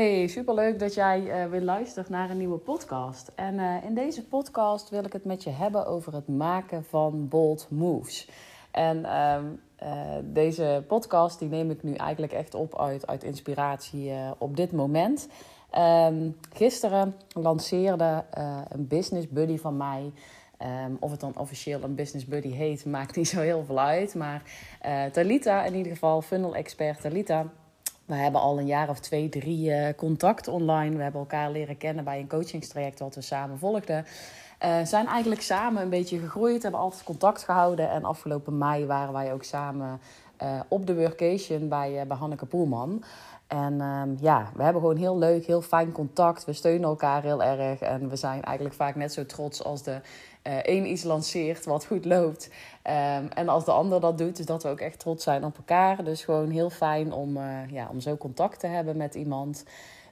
Hey, superleuk dat jij uh, weer luistert naar een nieuwe podcast. En uh, in deze podcast wil ik het met je hebben over het maken van bold moves. En uh, deze podcast die neem ik nu eigenlijk echt op uit, uit inspiratie op dit moment. Um, gisteren lanceerde een business buddy van mij. Um, of het dan officieel een business buddy heet, maakt niet zo heel veel uit. Maar Talita, in ieder geval, funnel expert Talita we hebben al een jaar of twee, drie uh, contact online. We hebben elkaar leren kennen bij een coachingstraject wat we samen volgden. Uh, zijn eigenlijk samen een beetje gegroeid, hebben altijd contact gehouden. En afgelopen mei waren wij ook samen uh, op de workation bij, bij Hanneke Poelman. En um, ja, we hebben gewoon heel leuk, heel fijn contact. We steunen elkaar heel erg. En we zijn eigenlijk vaak net zo trots als de uh, een iets lanceert wat goed loopt. Um, en als de ander dat doet, dus dat we ook echt trots zijn op elkaar. Dus gewoon heel fijn om, uh, ja, om zo contact te hebben met iemand.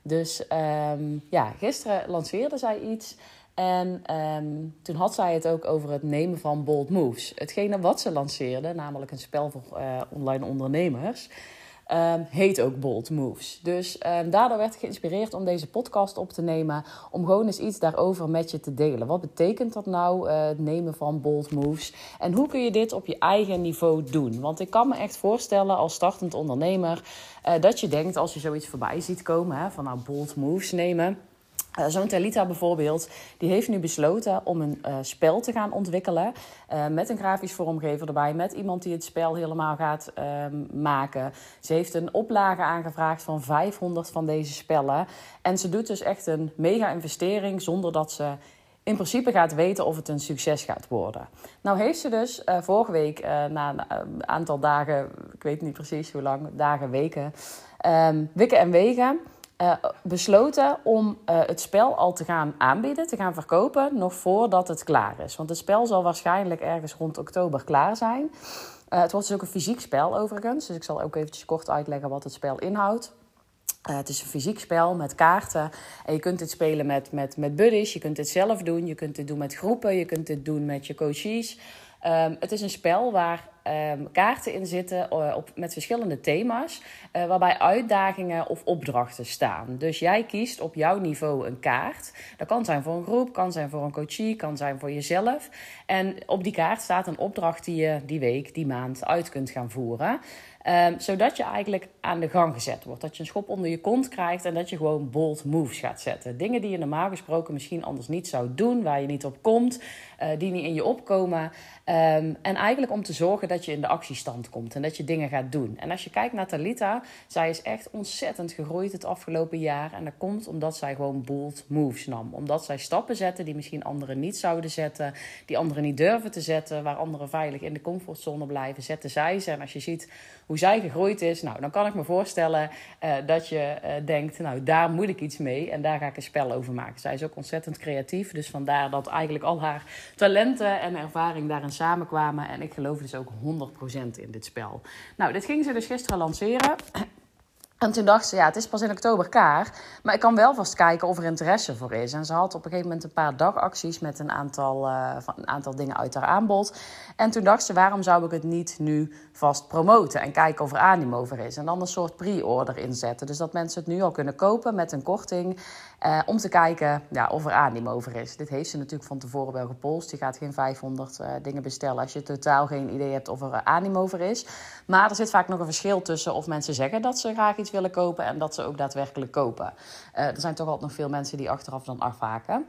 Dus um, ja, gisteren lanceerde zij iets. En um, toen had zij het ook over het nemen van bold moves. Hetgene wat ze lanceerde, namelijk een spel voor uh, online ondernemers. Um, heet ook Bold Moves. Dus um, daardoor werd ik geïnspireerd om deze podcast op te nemen. Om gewoon eens iets daarover met je te delen. Wat betekent dat nou, uh, het nemen van Bold Moves? En hoe kun je dit op je eigen niveau doen? Want ik kan me echt voorstellen als startend ondernemer. Uh, dat je denkt als je zoiets voorbij ziet komen. Hè, van nou Bold Moves nemen. Uh, Zo'n Talita bijvoorbeeld, die heeft nu besloten om een uh, spel te gaan ontwikkelen. Uh, met een grafisch vormgever erbij, met iemand die het spel helemaal gaat ehm, maken. Ze heeft een oplage aangevraagd van 500 van deze spellen. En ze doet dus echt een mega investering zonder dat ze in principe gaat weten of het een succes gaat worden. Nou heeft ze dus vorige week, na een aantal dagen, ik weet niet precies hoe lang, dagen, weken, um, wikken en wegen uh, besloten om uh, het spel al te gaan aanbieden, te gaan verkopen, nog voordat het klaar is. Want het spel zal waarschijnlijk ergens rond oktober klaar zijn. Uh, het wordt dus ook een fysiek spel overigens, dus ik zal ook eventjes kort uitleggen wat het spel inhoudt. het is een fysiek spel met kaarten. En je kunt dit spelen met, met, met buddies, je kunt dit zelf doen, je kunt dit doen met groepen, je kunt dit doen met je coaches. Um, het is een spel waar um, kaarten in zitten uh, op, met verschillende thema's, uh, waarbij uitdagingen of opdrachten staan. Dus jij kiest op jouw niveau een kaart. Dat kan zijn voor een groep, kan zijn voor een coachie, kan zijn voor jezelf. En op die kaart staat een opdracht die je die week, die maand uit kunt gaan voeren. Um, zodat je eigenlijk aan de gang gezet wordt. Dat je een schop onder je kont krijgt en dat je gewoon bold moves gaat zetten. Dingen die je normaal gesproken misschien anders niet zou doen, waar je niet op komt, uh, die niet in je opkomen. Um, en eigenlijk om te zorgen dat je in de actiestand komt en dat je dingen gaat doen. En als je kijkt naar Talita, zij is echt ontzettend gegroeid het afgelopen jaar. En dat komt omdat zij gewoon bold moves nam. Omdat zij stappen zette die misschien anderen niet zouden zetten, die anderen niet durven te zetten, waar anderen veilig in de comfortzone blijven, zetten zij ze. En als je ziet hoe zij gegroeid is, nou, dan kan ik me voorstellen uh, dat je uh, denkt, nou, daar moet ik iets mee en daar ga ik een spel over maken. Zij is ook ontzettend creatief, dus vandaar dat eigenlijk al haar talenten en ervaring daarin samenkwamen. En ik geloof dus ook 100% in dit spel. Nou, dit ging ze dus gisteren lanceren. En toen dacht ze, ja, het is pas in oktober klaar. Maar ik kan wel vast kijken of er interesse voor is. En ze had op een gegeven moment een paar dagacties met een aantal, uh, een aantal dingen uit haar aanbod. En toen dacht ze, waarom zou ik het niet nu vast promoten? En kijken of er animo voor is. En dan een soort pre-order inzetten. Dus dat mensen het nu al kunnen kopen met een korting. Uh, om te kijken ja, of er animo over is. Dit heeft ze natuurlijk van tevoren wel gepolst. Je gaat geen 500 uh, dingen bestellen als je totaal geen idee hebt of er animo over is. Maar er zit vaak nog een verschil tussen of mensen zeggen dat ze graag iets willen kopen en dat ze ook daadwerkelijk kopen. Uh, er zijn toch altijd nog veel mensen die achteraf dan afhaken.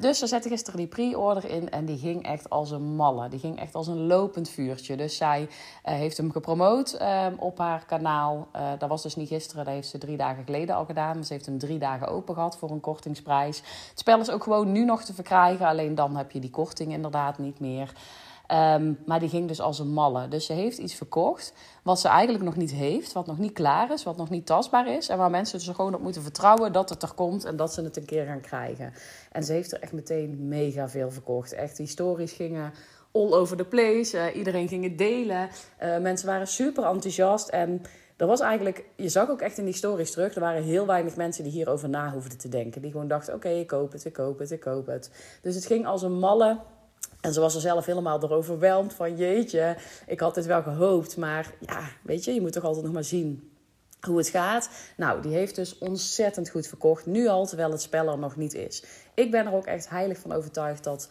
dus ze zetten gisteren die pre-order in en die ging echt als een malle. Die ging echt als een lopend vuurtje. Dus zij heeft hem gepromoot op haar kanaal. dat was dus niet gisteren, dat heeft ze drie dagen geleden al gedaan. Ze heeft hem drie dagen open gehad voor een kortingsprijs. Het spel is ook gewoon nu nog te verkrijgen, alleen dan heb je die korting inderdaad niet meer. Um, maar die ging dus als een malle. Dus ze heeft iets verkocht wat ze eigenlijk nog niet heeft, wat nog niet klaar is, wat nog niet tastbaar is. En waar mensen dus gewoon op moeten vertrouwen dat het er komt en dat ze het een keer gaan krijgen. En ze heeft er echt meteen mega veel verkocht. Echt, die stories gingen all over the place. Uh, iedereen ging het delen. Uh, mensen waren super enthousiast en dat was eigenlijk, je zag ook echt in die stories terug, er waren heel weinig mensen die hierover na hoefden te denken. Die gewoon dachten, oké, okay, ik koop het, ik koop het, ik koop het. Dus het ging als een malle. En ze was er zelf helemaal door overweldigd van, jeetje, ik had dit wel gehoopt. Maar ja, weet je, je moet toch altijd nog maar zien hoe het gaat. Nou, die heeft dus ontzettend goed verkocht. Nu al, terwijl het spel er nog niet is. Ik ben er ook echt heilig van overtuigd dat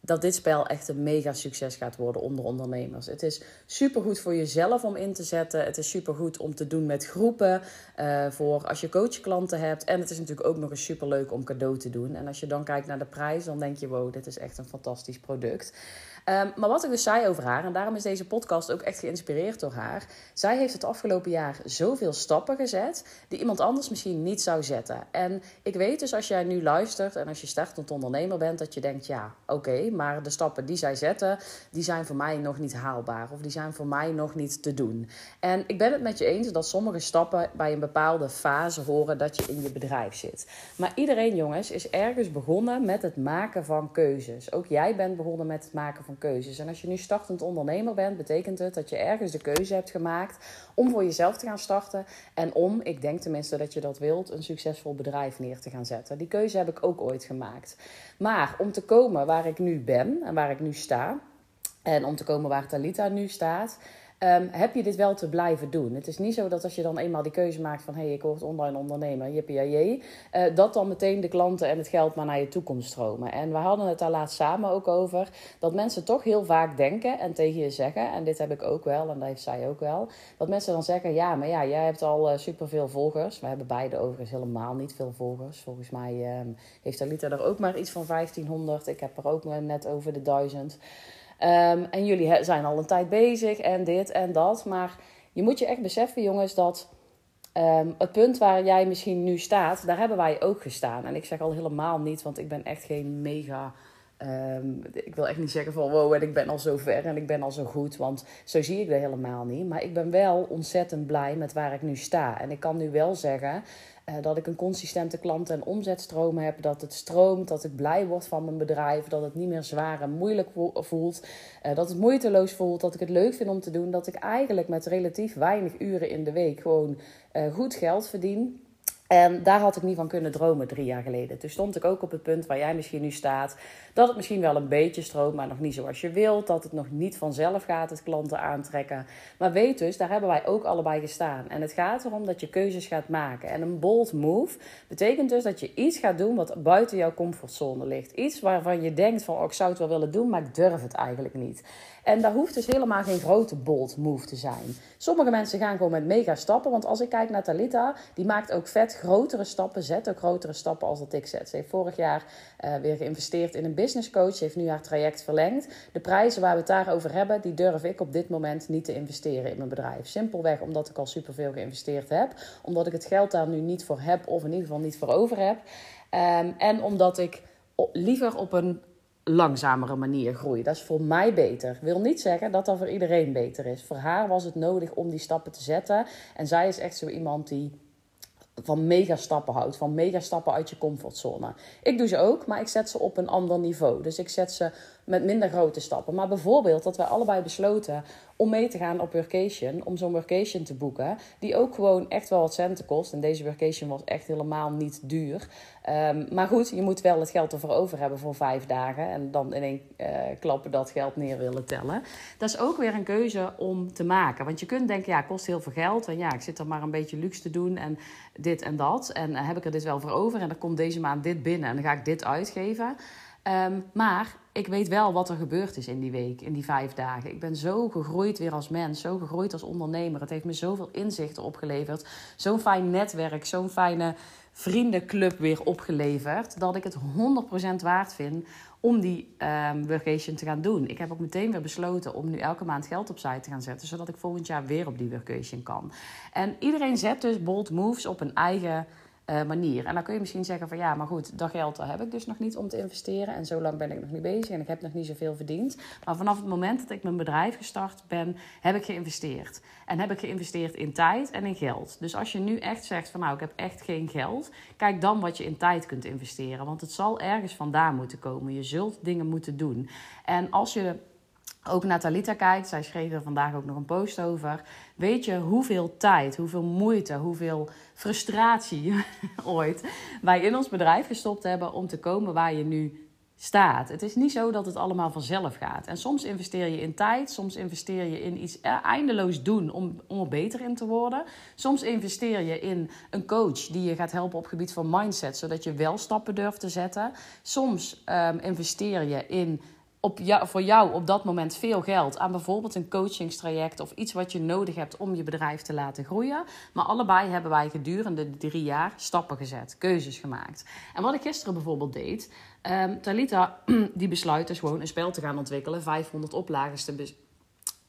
dat dit spel echt een mega succes gaat worden onder ondernemers. Het is supergoed voor jezelf om in te zetten. Het is supergoed om te doen met groepen. Uh, voor als je coachklanten hebt. En het is natuurlijk ook nog eens superleuk om cadeau te doen. En als je dan kijkt naar de prijs, dan denk je: wow, dit is echt een fantastisch product. Ehm, maar wat ik dus zei over haar, en daarom is deze podcast ook echt geïnspireerd door haar. Zij heeft het afgelopen jaar zoveel stappen gezet die iemand anders misschien niet zou zetten. En ik weet dus als jij nu luistert en als je startend ondernemer bent, dat je denkt: ja, oké, maar de stappen die zij zetten, die zijn voor mij nog niet haalbaar. Of die zijn voor mij nog niet te doen. En ik ben het met je eens dat sommige stappen bij een bepaalde fase horen dat je in je bedrijf zit. Maar iedereen, jongens, is ergens begonnen met het maken van keuzes. Ook jij bent begonnen met het maken van keuzes. En als je nu startend ondernemer bent, betekent het dat je ergens de keuze hebt gemaakt om voor jezelf te gaan starten. En om, ik denk tenminste dat je dat wilt, een succesvol bedrijf neer te gaan zetten. Die keuze heb ik ook ooit gemaakt. Maar om te komen waar ik nu ben en waar ik nu sta. En om te komen waar Talita nu staat, Um, heb je dit wel te blijven doen? Het is niet zo dat als je dan eenmaal die keuze maakt van... hé, hey, ik word online ondernemer, jippie uh, dat dan meteen de klanten en het geld maar naar je toe komt stromen. En we hadden het daar laatst samen ook over... dat mensen toch heel vaak denken en tegen je zeggen... en dit heb ik ook wel en dat heeft zij ook wel... dat mensen dan zeggen, ja, maar ja, jij hebt al uh, superveel volgers. We hebben beide overigens helemaal niet veel volgers. Volgens mij um, heeft Alita er ook maar iets van 1500. Ik heb er ook net over de 1000... Um, en jullie zijn al een tijd bezig en dit en dat. Maar je moet je echt beseffen, jongens, dat um, het punt waar jij misschien nu staat, daar hebben wij ook gestaan. En ik zeg al helemaal niet, want ik ben echt geen mega. Um, ik wil echt niet zeggen van wow, en ik ben al zo ver en ik ben al zo goed, want zo zie ik dat helemaal niet. Maar ik ben wel ontzettend blij met waar ik nu sta. En ik kan nu wel zeggen dat ik een consistente klant- en omzetstroom heb. Dat het stroomt, dat ik blij word van mijn bedrijf. Dat het niet meer zwaar en moeilijk voelt. Uh, dat het moeiteloos voelt. Dat ik het leuk vind om te doen. Dat ik eigenlijk met relatief weinig uren in de week gewoon uh, goed geld verdien. En daar had ik niet van kunnen dromen drie jaar geleden. Toen stond ik ook op het punt waar jij misschien nu staat. Dat het misschien wel een beetje stroomt, maar nog niet zoals je wilt. Dat het nog niet vanzelf gaat, het klanten aantrekken. Maar weet dus, daar hebben wij ook allebei gestaan. En het gaat erom dat je keuzes gaat maken. En een bold move betekent dus dat je iets gaat doen wat buiten jouw comfortzone ligt. Iets waarvan je denkt van, oh, ik zou het wel willen doen, maar ik durf het eigenlijk niet. En daar hoeft dus helemaal geen grote bold move te zijn. Sommige mensen gaan gewoon met mega stappen. Want als ik kijk naar Talita, die maakt ook vet grotere stappen. Zet ook grotere stappen als dat ik zet. Ze heeft vorig jaar uh, weer geïnvesteerd in een business coach. Ze heeft nu haar traject verlengd. De prijzen waar we het daarover hebben, die durf ik op dit moment niet te investeren in mijn bedrijf. Simpelweg omdat ik al superveel geïnvesteerd heb. Omdat ik het geld daar nu niet voor heb, of in ieder geval niet voor over heb. Um, en omdat ik liever op een langzamere manier groeien. Dat is voor mij beter. Wil niet zeggen dat dat voor iedereen beter is. Voor haar was het nodig om die stappen te zetten. En zij is echt zo iemand die van mega stappen houdt, van mega stappen uit je comfortzone. Ik doe ze ook, maar ik zet ze op een ander niveau. Dus ik zet ze met minder grote stappen. Maar bijvoorbeeld dat wij allebei besloten om mee te gaan op workation, om zo'n workation te boeken, die ook gewoon echt wel wat centen kost. En deze workation was echt helemaal niet duur. Um, maar goed, je moet wel het geld ervoor over hebben voor vijf dagen en dan in één uh, klap dat geld neer willen tellen. Dat is ook weer een keuze om te maken. Want je kunt denken, ja, het kost heel veel geld en ja, ik zit er maar een beetje luxe te doen en dit en dat. En uh, heb ik er dit wel voor over en dan komt deze maand dit binnen en dan ga ik dit uitgeven. Um, maar ik weet wel wat er gebeurd is in die week, in die vijf dagen. Ik ben zo gegroeid weer als mens, zo gegroeid als ondernemer. Het heeft me zoveel inzichten opgeleverd. Zo'n fijn netwerk, zo'n fijne vriendenclub weer opgeleverd. Dat ik het 100% waard vind om die um, workation te gaan doen. Ik heb ook meteen weer besloten om nu elke maand geld opzij te gaan zetten. Zodat ik volgend jaar weer op die workation kan. En iedereen zet dus bold moves op een eigen uh, manier. En dan kun je misschien zeggen van ja, maar goed, dat geld heb ik dus nog niet om te investeren. En zo lang ben ik nog niet bezig en ik heb nog niet zoveel verdiend. Maar vanaf het moment dat ik mijn bedrijf gestart ben, heb ik geïnvesteerd. En heb ik geïnvesteerd in tijd en in geld. Dus als je nu echt zegt van nou, ik heb echt geen geld, kijk dan wat je in tijd kunt investeren. Want het zal ergens vandaan moeten komen. Je zult dingen moeten doen. En als je ook Natalita kijkt, zij schreef er vandaag ook nog een post over. Weet je hoeveel tijd, hoeveel moeite, hoeveel frustratie ooit wij in ons bedrijf gestopt hebben om te komen waar je nu staat. Het is niet zo dat het allemaal vanzelf gaat. En soms investeer je in tijd, soms investeer je in iets eh, eindeloos doen om, om er beter in te worden. Soms investeer je in een coach die je gaat helpen op gebied van mindset, zodat je wel stappen durft te zetten. Soms um, investeer je in op voor jou op dat moment veel geld aan bijvoorbeeld een coachingstraject of iets wat je nodig hebt om je bedrijf te laten groeien. Maar allebei hebben wij gedurende de drie jaar stappen gezet, keuzes gemaakt. En wat ik gisteren bijvoorbeeld deed, um, Talita die besluit dus gewoon een spel te gaan ontwikkelen, 500 oplages te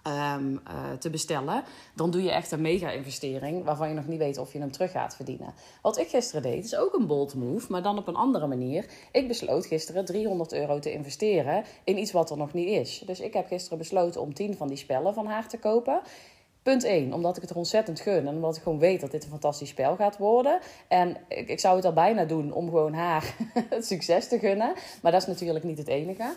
Um, uh, te bestellen, dan doe je echt een mega-investering waarvan je nog niet weet of je hem terug gaat verdienen. Wat ik gisteren deed, is ook een bold move, maar dan op een andere manier. Ik besloot gisteren 300 euro te investeren in iets wat er nog niet is. Dus ik heb gisteren besloten om 10 van die spellen van haar te kopen. Punt 1, omdat ik het er ontzettend gun en omdat ik gewoon weet dat dit een fantastisch spel gaat worden. En ik, ik zou het al bijna doen om gewoon haar het succes te gunnen, maar dat is natuurlijk niet het enige.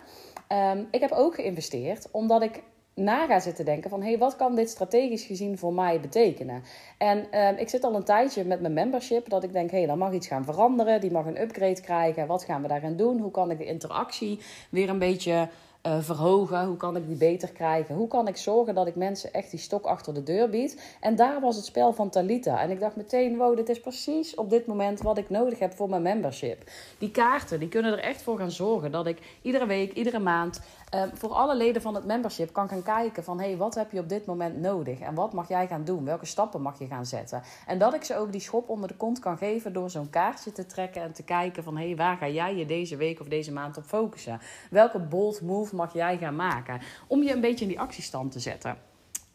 Um, ik heb ook geïnvesteerd omdat ik na ga zitten denken van... hé, hey, wat kan dit strategisch gezien voor mij betekenen? En uh, ik zit al een tijdje met mijn membership dat ik denk... hé, hey, dan mag iets gaan veranderen, die mag een upgrade krijgen. Wat gaan we daarin doen? Hoe kan ik de interactie weer een beetje uh, verhogen? Hoe kan ik die beter krijgen? Hoe kan ik zorgen dat ik mensen echt die stok achter de deur bied? En daar was het spel van Talita. En ik dacht meteen, wow, dit is precies op dit moment wat ik nodig heb voor mijn membership. Die kaarten, die kunnen er echt voor gaan zorgen dat ik iedere week, iedere maand Ehm, voor alle leden van het membership kan gaan kijken van... hey, wat heb je op dit moment nodig? En wat mag jij gaan doen? Welke stappen mag je gaan zetten? En dat ik ze ook die schop onder de kont kan geven... door zo'n kaartje te trekken en te kijken van... hey, waar ga jij je deze week of deze maand op focussen? Welke bold move mag jij gaan maken? Om je een beetje in die actiestand te zetten.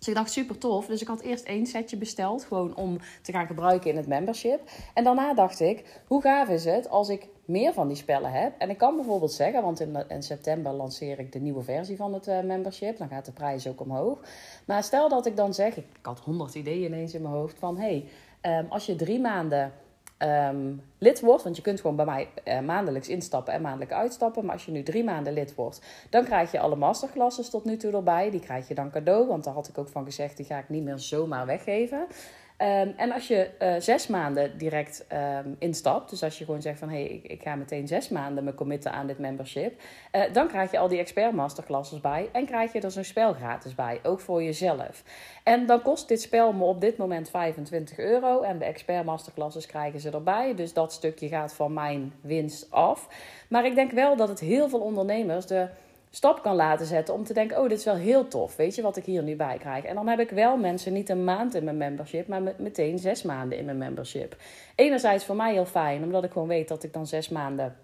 Dus ik dacht super tof. Dus ik had eerst één setje besteld, gewoon om te gaan gebruiken in het membership. En daarna dacht ik, hoe gaaf is het als ik meer van die spellen heb? En ik kan bijvoorbeeld zeggen, want in, september lanceer ik de nieuwe versie van het uh, membership. Dan gaat de prijs ook omhoog. Maar stel dat ik dan zeg, ik had honderd ideeën ineens in mijn hoofd van, hey, um, als je drie maanden um, lid wordt, want je kunt gewoon bij mij uh, maandelijks instappen en maandelijk uitstappen. Maar als je nu drie maanden lid wordt, dan krijg je alle masterclasses tot nu toe erbij. Die krijg je dan cadeau, want daar had ik ook van gezegd, die ga ik niet meer zomaar weggeven. Um, en als je uh, zes maanden direct um, instapt, dus als je gewoon zegt van hé, hey, ik, ik, ga meteen zes maanden me committen aan dit membership, uh, dan krijg je al die expert masterclasses bij en krijg je er zo'n spel gratis bij, ook voor jezelf. En dan kost dit spel me op dit moment 25 euro en de expert masterclasses krijgen ze erbij, dus dat stukje gaat van mijn winst af. Maar ik denk wel dat het heel veel ondernemers de stap kan laten zetten om te denken: oh, dit is wel heel tof. Weet je wat ik hier nu bij krijg? En dan heb ik wel mensen niet een maand in mijn membership, maar meteen zes maanden in mijn membership. Enerzijds voor mij heel fijn, omdat ik gewoon weet dat ik dan zes maanden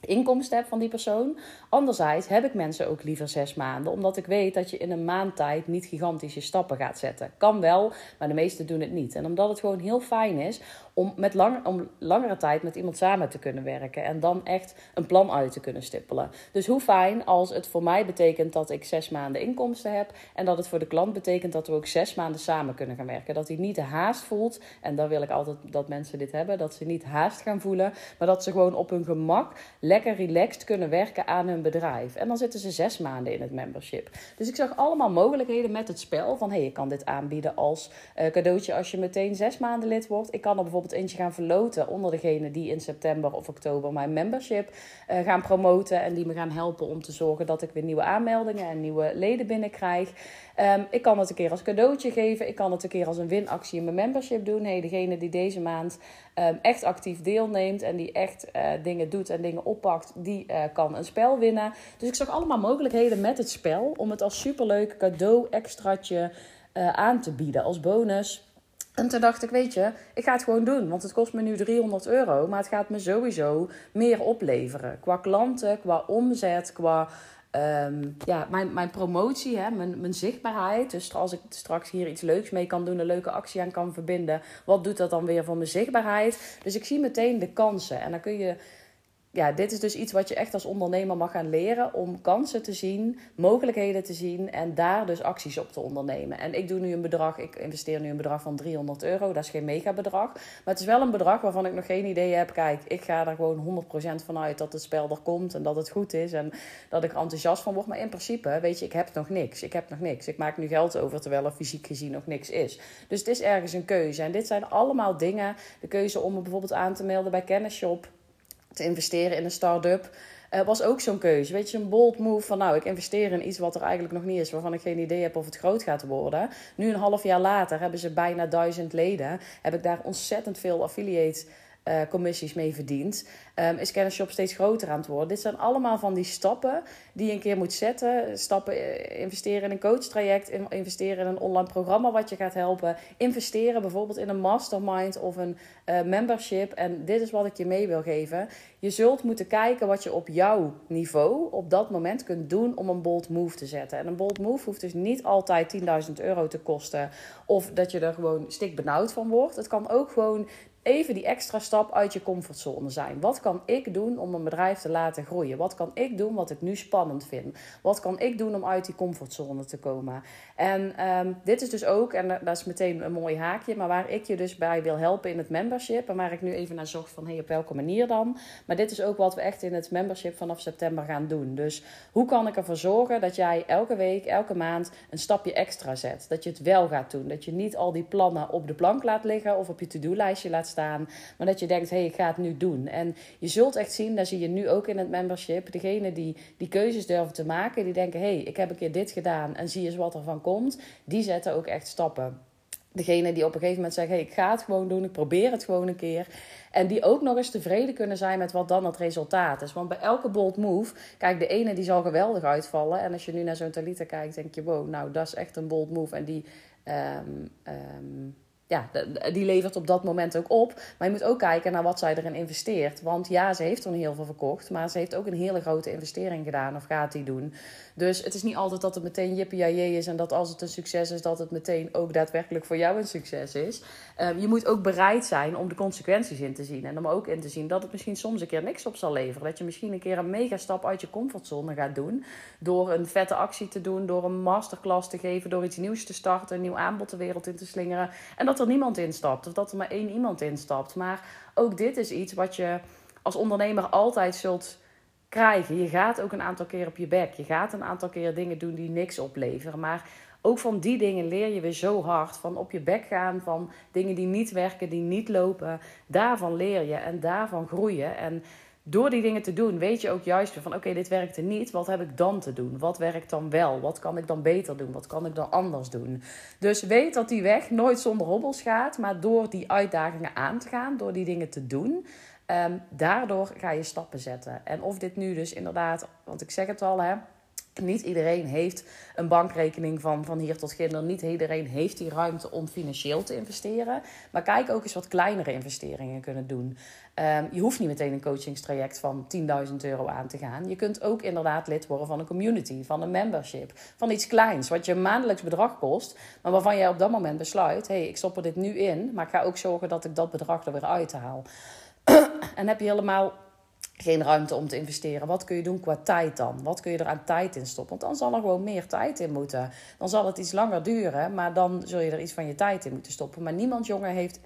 inkomsten heb van die persoon. Anderzijds heb ik mensen ook liever zes maanden, omdat ik weet dat je in een maand tijd niet gigantische stappen gaat zetten. Kan wel, maar de meesten doen het niet. En omdat het gewoon heel fijn is om, met lang, om langere tijd met iemand samen te kunnen werken en dan echt een plan uit te kunnen stippelen. Dus hoe fijn als het voor mij betekent dat ik zes maanden inkomsten heb en dat het voor de klant betekent dat we ook zes maanden samen kunnen gaan werken. Dat hij niet de haast voelt, en dan wil ik altijd dat mensen dit hebben, dat ze niet haast gaan voelen, maar dat ze gewoon op hun gemak lekker relaxed kunnen werken aan hun bedrijf. En dan zitten ze zes maanden in het membership. Dus ik zag allemaal mogelijkheden met het spel van hey, je kan dit aanbieden als uh, cadeautje als je meteen zes maanden lid wordt. Ik kan er bijvoorbeeld eentje gaan verloten onder degene die in september of oktober mijn membership uh, gaan promoten. En die me gaan helpen om te zorgen dat ik weer nieuwe aanmeldingen en nieuwe leden binnenkrijg. Um, ik kan het een keer als cadeautje geven. Ik kan het een keer als een winactie in mijn membership doen. Hey, degene die deze maand um, echt actief deelneemt en die echt uh, dingen doet en dingen oppakt, die uh, kan een spel winnen. Dus ik zag allemaal mogelijkheden met het spel om het als superleuk cadeau extraatje aan te bieden als bonus. En toen dacht ik, weet je, ik ga het gewoon doen. Want het kost me nu 300 euro. Maar het gaat me sowieso meer opleveren. Qua klanten, qua omzet, qua um, ja, mijn, mijn promotie, hè, mijn, mijn zichtbaarheid. Dus als ik straks hier iets leuks mee kan doen, een leuke actie aan kan verbinden. Wat doet dat dan weer voor mijn zichtbaarheid? Dus ik zie meteen de kansen. En dan kun je ja, dit is dus iets wat je echt als ondernemer mag gaan leren om kansen te zien, mogelijkheden te zien en daar dus acties op te ondernemen. En ik doe nu een bedrag, ik investeer nu een bedrag van 300 euro, dat is geen mega bedrag, maar het is wel een bedrag waarvan ik nog geen idee heb. Kijk, ik ga er gewoon 100% van uit dat het spel er komt en dat het goed is en dat ik enthousiast van word. Maar in principe, weet je, ik heb nog niks. Ik heb nog niks. Ik maak nu geld over terwijl er fysiek gezien nog niks is. Dus het is ergens een keuze. En dit zijn allemaal dingen, de keuze om me bijvoorbeeld aan te melden bij Kennisshop te investeren in een start-up. uh, was ook zo'n keuze. Weet je, een bold move van nou, ik investeer in iets wat er eigenlijk nog niet is, waarvan ik geen idee heb of het groot gaat worden. Nu een half jaar later hebben ze bijna duizend leden. Heb ik daar ontzettend veel affiliate uh, commissies mee verdient, um, is Kennisshop steeds groter aan het worden. Dit zijn allemaal van die stappen die je een keer moet zetten. Stappen eh, investeren in een coachtraject, investeren in een online programma wat je gaat helpen, investeren bijvoorbeeld in een mastermind of een uh, membership. En dit is wat ik je mee wil geven. Je zult moeten kijken wat je op jouw niveau op dat moment kunt doen om een bold move te zetten. En een bold move hoeft dus niet altijd 10.000 euro te kosten of dat je er gewoon stik benauwd van wordt. Het kan ook gewoon even die extra stap uit je comfortzone zijn. Wat kan ik doen om een bedrijf te laten groeien? Wat kan ik doen wat ik nu spannend vind? Wat kan ik doen om uit die comfortzone te komen? En um, dit is dus ook, en dat is meteen een mooi haakje, maar waar ik je dus bij wil helpen in het membership. En waar ik nu even naar zocht van, hey, op welke manier dan? Maar dit is ook wat we echt in het membership vanaf september gaan doen. Dus hoe kan ik ervoor zorgen dat jij elke week, elke maand een stapje extra zet? Dat je het wel gaat doen. Dat je niet al die plannen op de plank laat liggen of op je to-do-lijstje laat staan. Maar dat je denkt, hé, hey, ik ga het nu doen. En je zult echt zien, daar zie je nu ook in het membership, degene die die keuzes durven te maken, die denken, hé, hey, ik heb een keer dit gedaan en zie eens wat er van komt, die zetten ook echt stappen. Degene die op een gegeven moment zeggen, hey, ik ga het gewoon doen, ik probeer het gewoon een keer. En die ook nog eens tevreden kunnen zijn met wat dan het resultaat is. Want bij elke bold move, kijk, de ene die zal geweldig uitvallen. En als je nu naar zo'n Talita kijkt, denk je, wow, nou, dat is echt een bold move. En die... Um, ja, die levert op dat moment ook op. Maar je moet ook kijken naar wat zij erin investeert. Want ja, ze heeft er heel veel verkocht. Maar ze heeft ook een hele grote investering gedaan. Of gaat die doen. Dus het is niet altijd dat het meteen jippie is. En dat als het een succes is, dat het meteen ook daadwerkelijk voor jou een succes is. Um, je moet ook bereid zijn om de consequenties in te zien. En om ook in te zien dat het misschien soms een keer niks op zal leveren. Dat je misschien een keer een mega stap uit je comfortzone gaat doen. Door een vette actie te doen. Door een masterclass te geven. Door iets nieuws te starten. Een nieuw aanbod de wereld in te slingeren. En dat er niemand instapt. Of dat er maar één iemand instapt. Maar ook dit is iets wat je als ondernemer altijd zult krijgen. Je gaat ook een aantal keer op je bek. Je gaat een aantal keer dingen doen die niks opleveren. Maar ook van die dingen leer je weer zo hard. Van op je bek gaan, van dingen die niet werken, die niet lopen. Daarvan leer je en daarvan groeien. En door die dingen te doen, weet je ook juist van: oké, dit werkte niet. Wat heb ik dan te doen? Wat werkt dan wel? Wat kan ik dan beter doen? Wat kan ik dan anders doen? Dus weet dat die weg nooit zonder hobbels gaat, maar door die uitdagingen aan te gaan, door die dingen te doen. Um, daardoor ga je stappen zetten. En of dit nu dus inderdaad, want ik zeg het al, hè, niet iedereen heeft een bankrekening van, van hier tot ginder. Niet iedereen heeft die ruimte om financieel te investeren. Maar kijk ook eens wat kleinere investeringen kunnen doen. Um, je hoeft niet meteen een coachingstraject van 10.000 euro aan te gaan. Je kunt ook inderdaad lid worden van een community, van een membership. Van iets kleins, wat je maandelijks bedrag kost. Maar waarvan jij op dat moment besluit: hé, hey, ik stop er dit nu in. Maar ik ga ook zorgen dat ik dat bedrag er weer uithaal. en heb je helemaal geen ruimte om te investeren. Wat kun je doen qua tijd dan? Wat kun je er aan tijd in stoppen? Want dan zal er gewoon meer tijd in moeten. Dan zal het iets langer duren, maar dan zul je er iets van je tijd in moeten stoppen. Maar niemand jonger heeft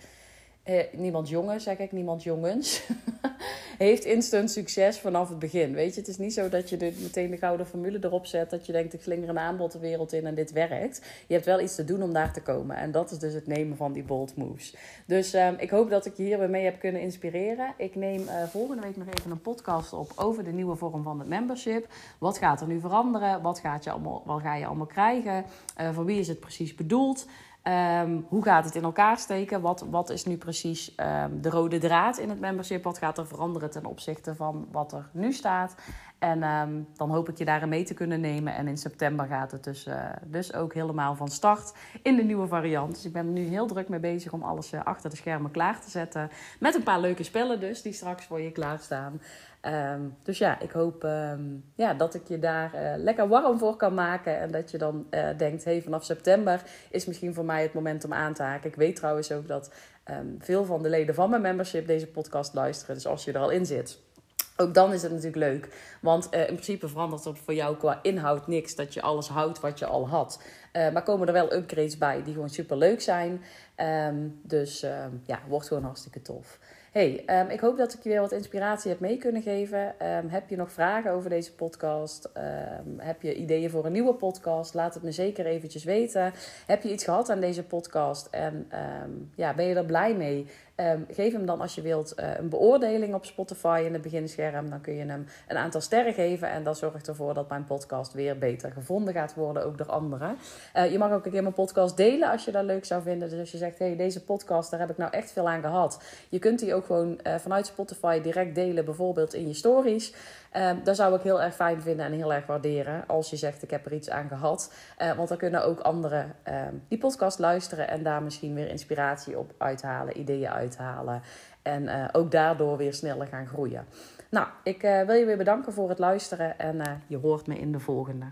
eh, niemand jongen, zeg ik, niemand jongens, heeft instant succes vanaf het begin. Weet je, het is niet zo dat je meteen de gouden formule erop zet, dat je denkt, ik slinger een aanbod de wereld in en dit werkt. Je hebt wel iets te doen om daar te komen. En dat is dus het nemen van die bold moves. Dus ehm, ik hoop dat ik je hier mee heb kunnen inspireren. Ik neem uh, volgende week nog even een podcast op over de nieuwe vorm van het membership. Wat gaat er nu veranderen? Wat, gaat je allemaal, wat ga je allemaal krijgen? Uh, voor wie is het precies bedoeld? Ehm, hoe gaat het in elkaar steken? Wat, wat is nu precies um, de rode draad in het membership? Wat gaat er veranderen ten opzichte van wat er nu staat? En um, dan hoop ik je daarin mee te kunnen nemen. En in september gaat het dus, uh, dus ook helemaal van start in de nieuwe variant. Dus ik ben er nu heel druk mee bezig om alles uh, achter de schermen klaar te zetten. Met een paar leuke spellen dus, die straks voor je klaarstaan. Um, dus ja, ik hoop um, ja, dat ik je daar uh, lekker warm voor kan maken. En dat je dan uh, denkt, hey, vanaf september is misschien voor mij het moment om aan te haken. Ik weet trouwens ook dat um, veel van de leden van mijn membership deze podcast luisteren. Dus als je er al in zit, ook dan is het natuurlijk leuk. Want uh, in principe verandert er voor jou qua inhoud niks. Dat je alles houdt wat je al had. Maar komen er wel upgrades bij die gewoon super leuk zijn. Dus ja, wordt gewoon hartstikke tof hey, um, ik hoop dat ik je weer wat inspiratie heb mee kunnen geven. Um, heb je nog vragen over deze podcast? Um, heb je ideeën voor een nieuwe podcast? Laat het me zeker eventjes weten. Heb je iets gehad aan deze podcast en ja, ben je er blij mee? Ehm, geef hem dan als je wilt een beoordeling op Spotify in het beginscherm. Dan kun je hem een aantal sterren geven. En dat zorgt ervoor dat mijn podcast weer beter gevonden gaat worden, ook door anderen. je mag ook een keer mijn podcast delen als je dat leuk zou vinden. Dus als je zegt, hey, deze podcast, daar heb ik nou echt veel aan gehad. Je kunt die ook gewoon vanuit Spotify direct delen, bijvoorbeeld in je stories. Um, dat zou ik heel erg fijn vinden en heel erg waarderen als je zegt ik heb er iets aan gehad. Uh, want dan kunnen ook anderen um, die podcast luisteren en daar misschien weer inspiratie op uithalen, ideeën uithalen. En uh, ook daardoor weer sneller gaan groeien. Nou, ik uh, wil je weer bedanken voor het luisteren en je hoort me in de volgende.